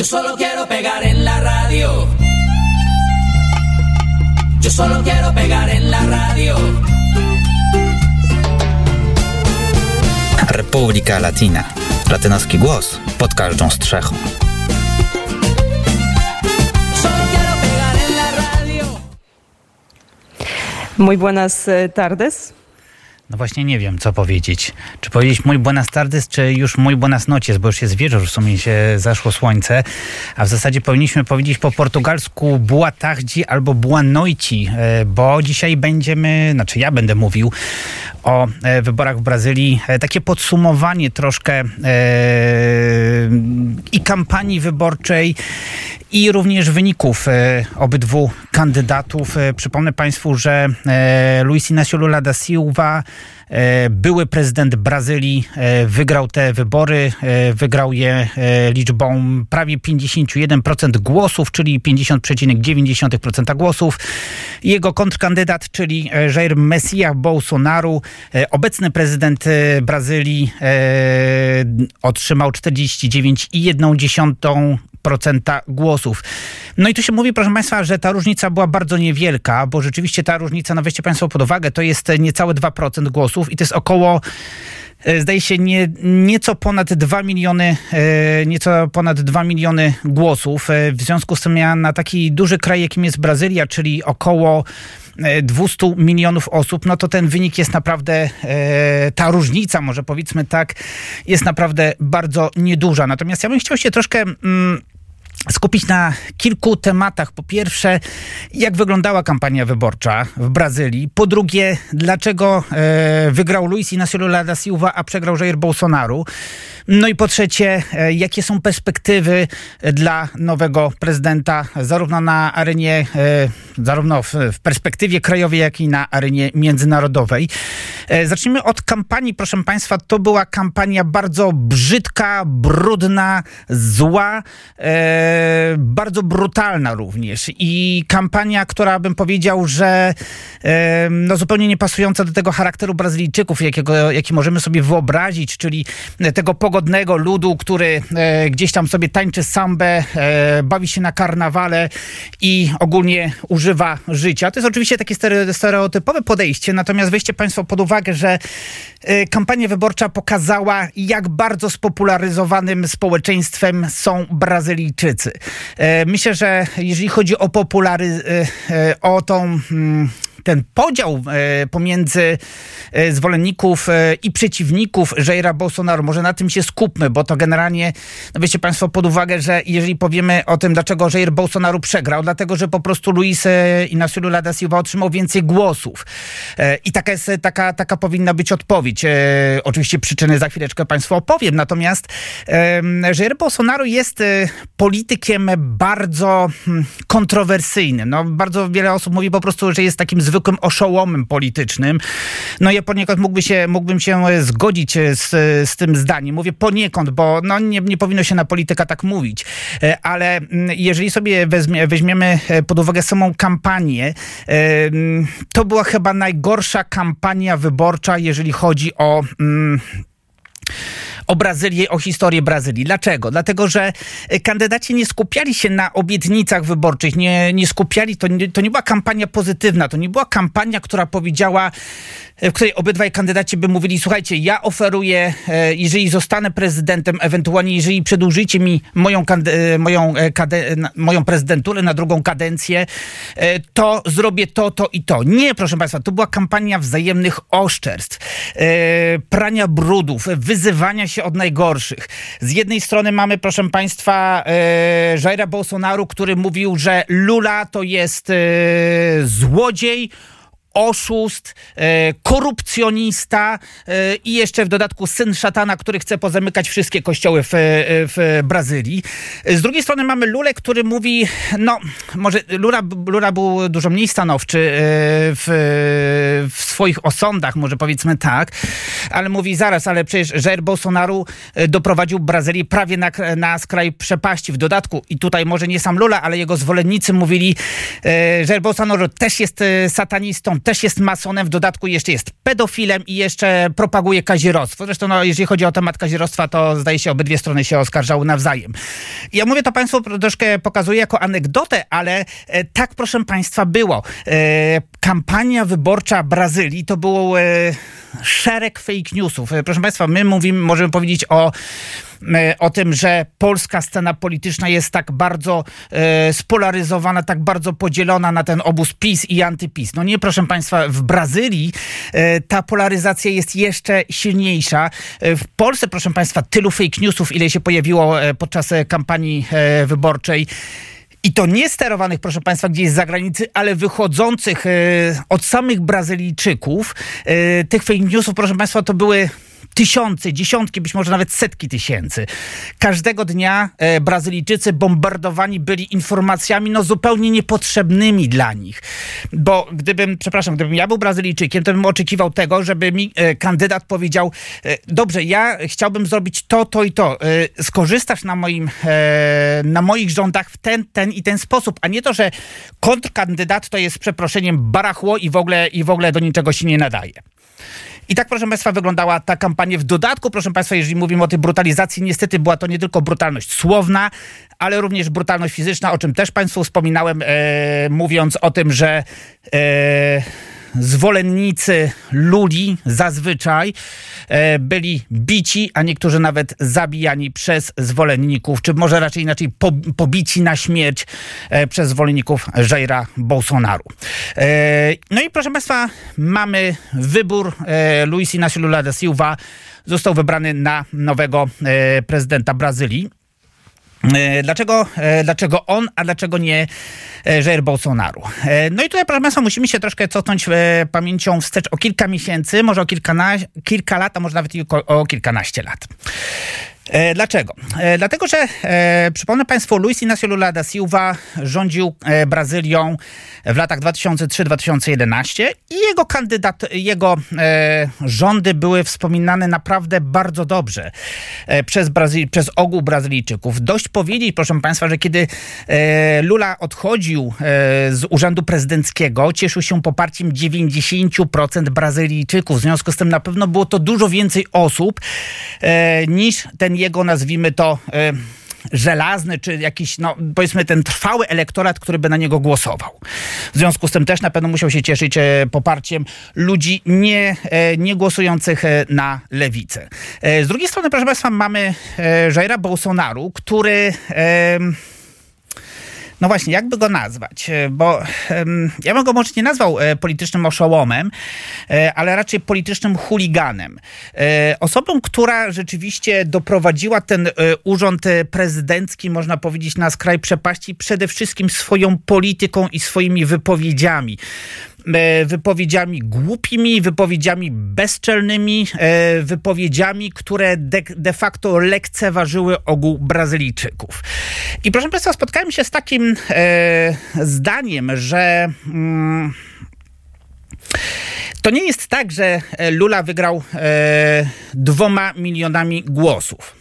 Yo solo quiero pegar en la radio. Yo solo quiero pegar en la radio. Republika Latina. Latynoski głos pod każdą strzechą. Muy buenas eh, tardes. No właśnie nie wiem, co powiedzieć. Czy powiedzieć mój buenas tardes, czy już mój buenas noches, bo już jest wieczór, w sumie się zaszło słońce, a w zasadzie powinniśmy powiedzieć po portugalsku boa tarde albo boa noite, e, bo dzisiaj będziemy, znaczy ja będę mówił o e, wyborach w Brazylii. E, Takie podsumowanie troszkę e, i kampanii wyborczej, i również wyników obydwu kandydatów. Przypomnę Państwu, że Luiz Inácio Lula da Silva, były prezydent Brazylii, wygrał te wybory. Wygrał je liczbą prawie 51% głosów, czyli 50,9% głosów. Jego kontrkandydat, czyli Jair Messias Bolsonaro, obecny prezydent e, Brazylii, e, otrzymał 49,1% procenta głosów. No i tu się mówi, proszę Państwa, że ta różnica była bardzo niewielka, bo rzeczywiście ta różnica, no weźcie Państwo pod uwagę, to jest niecałe 2% głosów i to jest około e, zdaje się nie, nieco ponad 2 miliony, e, nieco ponad 2 miliony głosów. E, W związku z tym ja na taki duży kraj, jakim jest Brazylia, czyli około e, 200 milionów osób, no to ten wynik jest naprawdę, e, ta różnica, może powiedzmy tak, jest naprawdę bardzo nieduża. Natomiast ja bym chciał się troszkę mm, skupić na kilku tematach. Po pierwsze, jak wyglądała kampania wyborcza w Brazylii. Po drugie, dlaczego e, wygrał Luiz Inácio Lula da Silva, a przegrał Jair Bolsonaro. No i po trzecie, e, jakie są perspektywy dla nowego prezydenta, zarówno na arenie, e, zarówno w, w perspektywie krajowej, jak i na arenie międzynarodowej. E, Zacznijmy od kampanii, proszę Państwa. To była kampania bardzo brzydka, brudna, zła, e, bardzo brutalna również. I kampania, która bym powiedział, że e, no zupełnie nie pasująca do tego charakteru Brazylijczyków, jakiego, jaki możemy sobie wyobrazić, czyli tego pogodnego ludu, który e, gdzieś tam sobie tańczy sambę, e, bawi się na karnawale i ogólnie używa życia. To jest oczywiście takie stere- stereotypowe podejście, natomiast weźcie Państwo pod uwagę, że e, kampania wyborcza pokazała, jak bardzo spopularyzowanym społeczeństwem są Brazylijczycy. E, Myślę, że jeżeli chodzi o populary, e, o tą mm, ten podział e, pomiędzy e, zwolenników e, i przeciwników Jaira Bolsonaro, może na tym się skupmy, bo to generalnie, no weźcie Państwo pod uwagę, że jeżeli powiemy o tym, dlaczego Jair Bolsonaro przegrał, dlatego, że po prostu Luis Inácio Lula da Silva otrzymał więcej głosów. I taka, jest, taka, taka powinna być odpowiedź. Oczywiście przyczyny za chwileczkę Państwu opowiem, natomiast Jair Bolsonaro jest politykiem bardzo hmm, kontrowersyjnym. No, bardzo wiele osób mówi po prostu, że jest takim zwykłym oszołomem politycznym. No ja poniekąd mógłby się, mógłbym się e, zgodzić e, z, z tym zdaniem. Mówię poniekąd, bo no, nie, nie powinno się na polityka tak mówić. E, Ale mm, jeżeli sobie weźmie, weźmiemy pod uwagę samą kampanię, mm, to była chyba najgorsza kampania wyborcza, jeżeli chodzi o... O Brazylię, o historię Brazylii. Dlaczego? Dlatego, że e, kandydaci nie skupiali się na obietnicach wyborczych, nie, nie skupiali, to nie, to nie była kampania pozytywna, to nie była kampania, która powiedziała, w której obydwaj kandydaci by mówili, słuchajcie, ja oferuję, e, jeżeli zostanę prezydentem, ewentualnie jeżeli przedłużycie mi moją, e, moją, e, moją prezydenturę na drugą kadencję, e, to zrobię to, to i to. Nie, proszę Państwa, to była kampania wzajemnych oszczerstw, e, prania brudów, wyzywania się od najgorszych. Z jednej strony mamy, proszę Państwa, e, Jaira Bolsonaro, który mówił, że Lula to jest e, złodziej, oszust, e, korupcjonista e, i jeszcze w dodatku syn szatana, który chce pozamykać wszystkie kościoły w, e, w Brazylii. Z drugiej strony mamy Lulę, który mówi, no może Lula, Lula był dużo mniej stanowczy w, w swoich osądach, może powiedzmy tak, ale mówi zaraz, ale przecież Jair Bolsonaro e, doprowadził Brazylię prawie na, na skraj przepaści. W dodatku, i tutaj może nie sam Lula, ale jego zwolennicy mówili, e, Jair Bolsonaro też jest e, satanistą, też jest masonem, w dodatku jeszcze jest pedofilem i jeszcze propaguje kazirodztwo. Zresztą no, jeżeli chodzi o temat kazirodztwa, to zdaje się obydwie strony się oskarżały nawzajem. Ja mówię to Państwu troszkę pokazuję jako anegdotę, ale tak proszę Państwa było. Kampania wyborcza Brazylii to był e, szereg fake newsów. E, proszę Państwa, my mówimy, możemy powiedzieć o e, o tym, że polska scena polityczna jest tak bardzo e, spolaryzowana, tak bardzo podzielona na ten obóz PiS i antyPiS. No nie, proszę Państwa, w Brazylii e, ta polaryzacja jest jeszcze silniejsza. E, w Polsce, proszę Państwa, tylu fake newsów, ile się pojawiło podczas kampanii wyborczej. I to nie sterowanych, proszę Państwa, gdzieś z zagranicy, ale wychodzących e, od samych Brazylijczyków. E, tych fake newsów, proszę Państwa, to były tysiące, dziesiątki, być może nawet setki tysięcy. Każdego dnia e, Brazylijczycy bombardowani byli informacjami no zupełnie niepotrzebnymi dla nich. Bo gdybym, przepraszam, gdybym ja był Brazylijczykiem, to bym oczekiwał tego, żeby mi e, kandydat powiedział, e, dobrze, ja chciałbym zrobić to, to i to. E, skorzystasz na moim, e, na moich rządach w ten, ten i ten sposób, a nie to, że kontrkandydat to jest przeproszeniem barachło i w ogóle, i w ogóle do niczego się nie nadaje. I tak, proszę Państwa, wyglądała ta kampania. W dodatku, proszę Państwa, jeżeli mówimy o tej brutalizacji, niestety była to nie tylko brutalność słowna, ale również brutalność fizyczna, o czym też Państwu wspominałem, e, mówiąc o tym, że e, zwolennicy Luli zazwyczaj e, byli bici, a niektórzy nawet zabijani przez zwolenników, czy może raczej inaczej po, pobici na śmierć e, przez zwolenników Jaira Bolsonaru. E, no i proszę Państwa, mamy wybór. Luis Inácio Lula da Silva został wybrany na nowego prezydenta Brazylii. E, Dlaczego, e, dlaczego on, a dlaczego nie e, Jair Bolsonaro? No i tutaj, proszę Państwa, musimy się troszkę cofnąć pamięcią wstecz o kilka miesięcy, może o kilka lat, a może nawet o kilkanaście lat. E, Dlaczego? E, Dlatego, że e, przypomnę Państwu, Luis Inácio Lula da Silva rządził Brazylią w latach 2003-2011 i jego kandydat, jego rządy były wspominane naprawdę bardzo dobrze przez, Brazyli, przez ogół Brazylijczyków. Dość powiedzieć, proszę Państwa, że kiedy Lula odchodził z urzędu prezydenckiego, cieszył się poparciem 90% Brazylijczyków. W związku z tym na pewno było to dużo więcej osób niż ten jego, nazwijmy to, e, żelazny, czy jakiś, no powiedzmy ten trwały elektorat, który by na niego głosował. W związku z tym też na pewno musiał się cieszyć e, poparciem ludzi nie, e, nie głosujących na lewicę. Z drugiej strony, proszę Państwa, mamy Jaira Bolsonaru, który... no właśnie, jakby go nazwać? E, Bo ja bym go może nie nazwał e, politycznym oszołomem, e, ale raczej politycznym chuliganem. Osobą, która rzeczywiście doprowadziła ten urząd prezydencki, można powiedzieć, na skraj przepaści przede wszystkim swoją polityką i swoimi wypowiedziami wypowiedziami głupimi, wypowiedziami bezczelnymi, e, wypowiedziami, które de, de facto lekceważyły ogół Brazylijczyków. I proszę Państwa, spotkałem się z takim e, zdaniem, że. Mm, to nie jest tak, że e, Lula wygrał e, dwoma milionami głosów.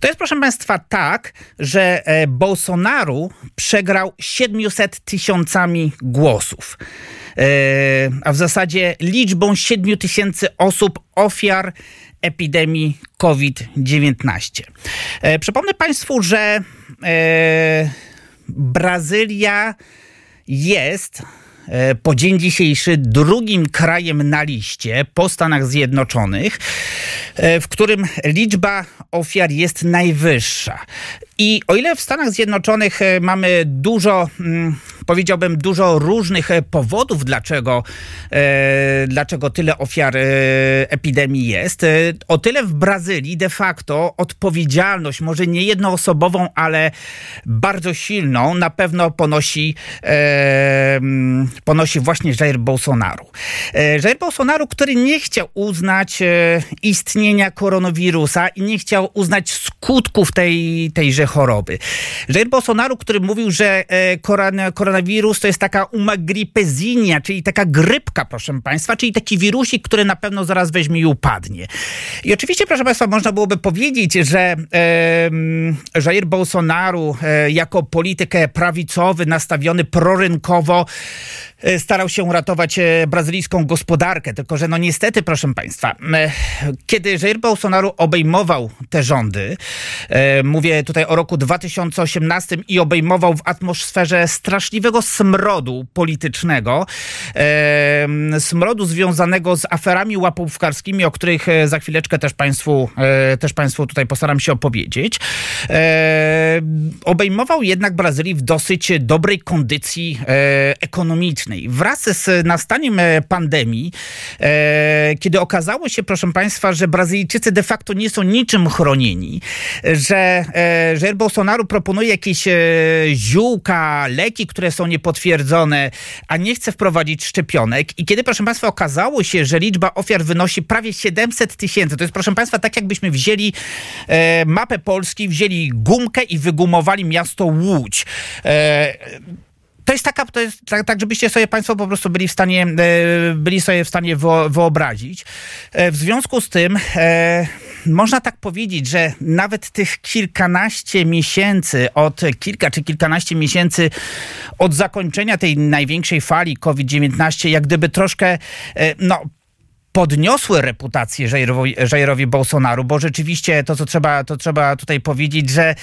To jest, proszę Państwa, tak, że e, Bolsonaro przegrał 700 tysiącami głosów. E, a w zasadzie liczbą 7 tysięcy osób ofiar epidemii COVID-19. E, przypomnę Państwu, że e, Brazylia jest po dzień dzisiejszy drugim krajem na liście po Stanach Zjednoczonych, w którym liczba ofiar jest najwyższa. I o ile w Stanach Zjednoczonych mamy dużo, mm, powiedziałbym, dużo różnych e, powodów, dlaczego, e, dlaczego tyle ofiar e, epidemii jest, o tyle w Brazylii de facto odpowiedzialność, może nie jednoosobową, ale bardzo silną, na pewno ponosi, ponosi właśnie Jair Bolsonaro. Jair Bolsonaro, który nie chciał uznać istnienia koronawirusa i nie chciał uznać skutków tej, tejże choroby. Jair Bolsonaro, który mówił, że koron- koronawirus koronawirus to jest taka umagripezinia, czyli taka grypka, proszę Państwa, czyli taki wirusik, który na pewno zaraz weźmie i upadnie. I oczywiście, proszę Państwa, można byłoby powiedzieć, że e, Jair Bolsonaro e, jako polityk prawicowy, nastawiony prorynkowo, starał się uratować e, brazylijską gospodarkę. Tylko, że no niestety, proszę Państwa, e, kiedy Jair Bolsonaro obejmował te rządy, mówię tutaj o roku 2018 i obejmował w atmosferze straszliwego smrodu politycznego, smrodu związanego z aferami łapówkarskimi, o których za chwileczkę też Państwu, też państwu tutaj postaram się opowiedzieć. Obejmował jednak Brazylię w dosyć dobrej kondycji ekonomicznej społecznej. Wraz z nastaniem e, pandemii, e, kiedy okazało się, proszę Państwa, że Brazylijczycy de facto nie są niczym chronieni, że e, Jair Bolsonaro proponuje jakieś ziółka, leki, które są niepotwierdzone, a nie chce wprowadzić szczepionek. I kiedy, proszę Państwa, okazało się, że liczba ofiar wynosi prawie 700 tysięcy, to jest, proszę Państwa, tak jakbyśmy wzięli mapę Polski, wzięli gumkę i wygumowali miasto Łódź. E, to jest taka, to jest tak, tak, żebyście sobie Państwo po prostu byli w stanie, e, byli sobie w stanie wyobrazić. E, w związku z tym e, można tak powiedzieć, że nawet tych kilkanaście miesięcy, od kilka czy kilkanaście miesięcy od zakończenia tej największej fali COVID-19, jak gdyby troszkę, no, podniosły reputację Jairowi, Jairowi Bolsonaru, bo rzeczywiście to, co trzeba, to trzeba tutaj powiedzieć, że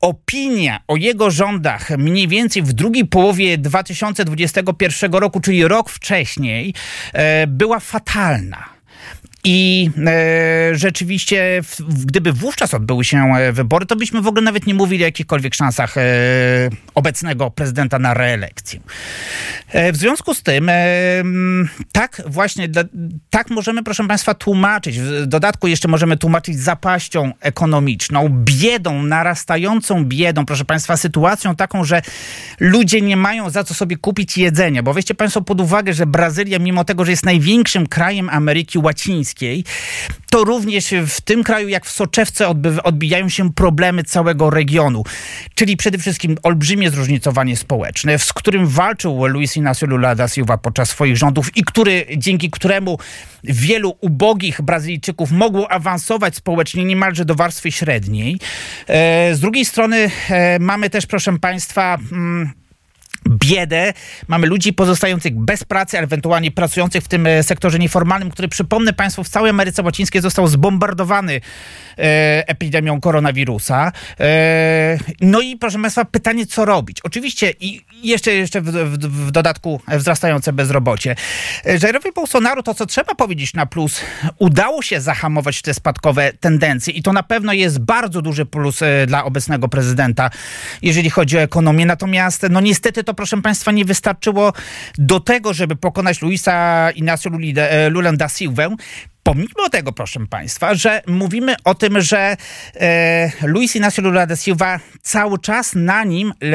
opinia o jego rządach mniej więcej w drugiej połowie 2021 roku, czyli rok wcześniej, e, była fatalna. I e, rzeczywiście, w, gdyby wówczas odbyły się e, wybory, to byśmy w ogóle nawet nie mówili o jakichkolwiek szansach e, obecnego prezydenta na reelekcję. E, w związku z tym, e, tak właśnie, tak możemy, proszę Państwa, tłumaczyć. W dodatku jeszcze możemy tłumaczyć zapaścią ekonomiczną, biedą, narastającą biedą, proszę Państwa, sytuacją taką, że ludzie nie mają za co sobie kupić jedzenia. Bo weźcie Państwo pod uwagę, że Brazylia, mimo tego, że jest największym krajem Ameryki Łacińskiej, to również w tym kraju, jak w soczewce, odbijają się problemy całego regionu. Czyli przede wszystkim olbrzymie zróżnicowanie społeczne, z którym walczył Luis Inácio Lula da Silva podczas swoich rządów i który, dzięki któremu wielu ubogich Brazylijczyków mogło awansować społecznie niemalże do warstwy średniej. E, z drugiej strony e, mamy też, proszę Państwa, mm, biedę, mamy ludzi pozostających bez pracy, ewentualnie pracujących w tym e, sektorze nieformalnym, który przypomnę Państwu w całej Ameryce Łacińskiej został zbombardowany e, epidemią koronawirusa. E, no i proszę Państwa, pytanie co robić? Oczywiście i jeszcze, jeszcze w, w, w dodatku wzrastające bezrobocie. E, Jairowi Bolsonaro to, co trzeba powiedzieć na plus, udało się zahamować te spadkowe tendencje i to na pewno jest bardzo duży plus e, dla obecnego prezydenta, jeżeli chodzi o ekonomię. Natomiast no niestety to proszę Państwa, nie wystarczyło do tego, żeby pokonać Luisa Inacio Lula da Silvę. Pomimo tego, proszę Państwa, że mówimy o tym, że e, Luis Inácio Lula da Silva cały czas na nim, e,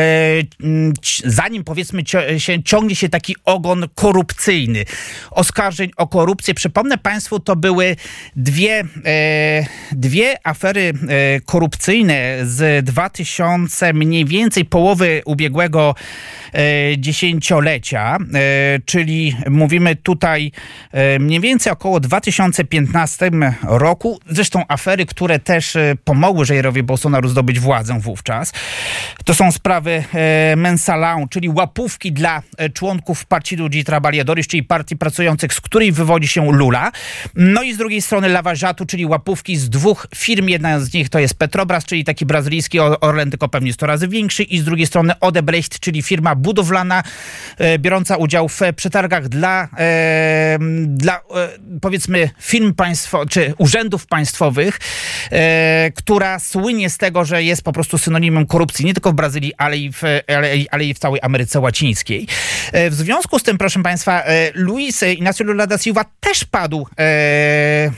za nim powiedzmy się, ciągnie się taki ogon korupcyjny. Oskarżeń o korupcję. Przypomnę Państwu, to były dwie, e, dwie afery e, korupcyjne z 2000 mniej więcej połowy ubiegłego e, dziesięciolecia, e, czyli mówimy tutaj mniej więcej około 2000 2015 roku. Zresztą afery, które też e, pomogły Jairowi Bolsonaro zdobyć władzę wówczas. To są sprawy e, Mensalão, czyli łapówki dla e, członków Partido de Trabalhadores, czyli partii pracujących, z której wywodzi się Lula. No i z drugiej strony Lavajato, czyli łapówki z dwóch firm. Jedna z nich to jest Petrobras, czyli taki brazylijski Orlen, tylko pewnie 100 razy większy. I z drugiej strony Odebrecht, czyli firma budowlana, biorąca udział w przetargach dla, dla powiedzmy firm państwo, czy urzędów państwowych, e, która słynie z tego, że jest po prostu synonimem korupcji nie tylko w Brazylii, ale i w, ale, ale i w całej Ameryce Łacińskiej. E, w związku z tym, proszę państwa, e, Luis Inácio Lula da Silva też padł e,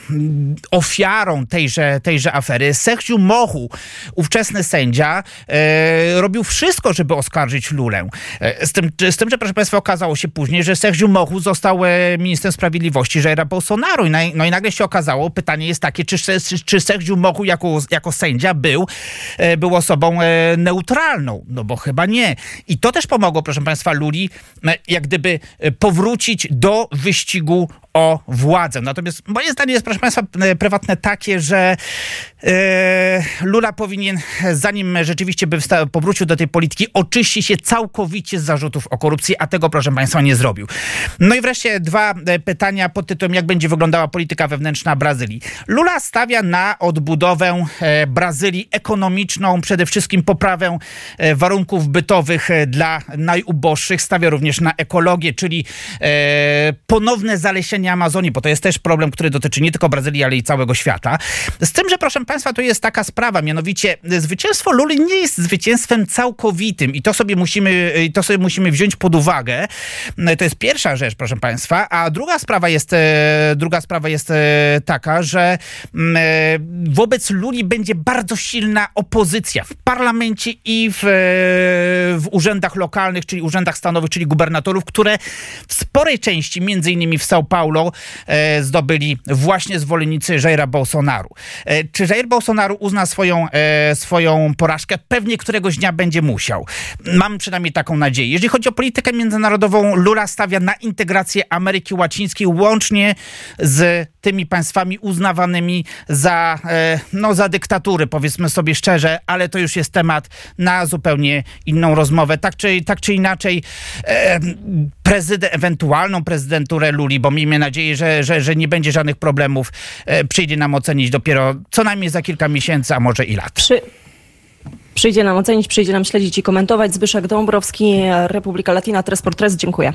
ofiarą tejże, tejże afery. Sergio Mochu, ówczesny sędzia, e, robił wszystko, żeby oskarżyć Lulę. E, z tym, z tym, że proszę państwa, okazało się później, że Sergio Mochu został ministrem sprawiedliwości Jaira Bolsonaro i naj, no i nagle się okazało, pytanie jest takie, czy, czy, czy Sergio Mochu jako, jako sędzia był, e, był osobą e, neutralną? No bo chyba nie. I to też pomogło, proszę Państwa, Luli, e, jak gdyby e, powrócić do wyścigu o władzę. Natomiast moje zdanie jest, proszę Państwa, e, prywatne takie, że e, Lula powinien, zanim rzeczywiście by powrócił do tej polityki, oczyścić się całkowicie z zarzutów o korupcję, a tego, proszę Państwa, nie zrobił. No i wreszcie dwa e, pytania pod tytułem, jak będzie wyglądała polityka wewnętrzna Brazylii. Lula stawia na odbudowę e, Brazylii ekonomiczną, przede wszystkim poprawę e, warunków bytowych dla najuboższych. Stawia również na ekologię, czyli ponowne zalesienie Amazonii, bo to jest też problem, który dotyczy nie tylko Brazylii, ale i całego świata. Z tym, że proszę Państwa, to jest taka sprawa, mianowicie zwycięstwo Luli nie jest zwycięstwem całkowitym i to sobie musimy, i to sobie musimy wziąć pod uwagę. I To jest pierwsza rzecz, proszę Państwa, a druga sprawa jest, e, druga sprawa jest e, taka, że mm, e, wobec Luli będzie bardzo silna opozycja w parlamencie i w, e, w urzędach lokalnych, czyli urzędach stanowych, czyli gubernatorów, które w sporej części, między innymi w São Paulo, e, zdobyli właśnie zwolennicy Jaira Bolsonaru. E, Czy Jair Bolsonaro uzna swoją, e, swoją porażkę? Pewnie któregoś dnia będzie musiał. Mam przynajmniej taką nadzieję. Jeżeli chodzi o politykę międzynarodową, Lula stawia na integrację Ameryki Łacińskiej łącznie z tymi państwami uznawanymi za, e, no, za dyktatury, powiedzmy sobie szczerze, ale to już jest temat na zupełnie inną rozmowę. Tak czy, tak czy inaczej, e, ewentualną prezydenturę Luli, bo miejmy nadzieję, że, że, że nie będzie żadnych problemów, e, przyjdzie nam ocenić dopiero co najmniej za kilka miesięcy, a może i lat. Przy... Przyjdzie nam ocenić, przyjdzie nam śledzić i komentować. Zbyszek Dąbrowski, Republika Latina, Tres por. Dziękuję.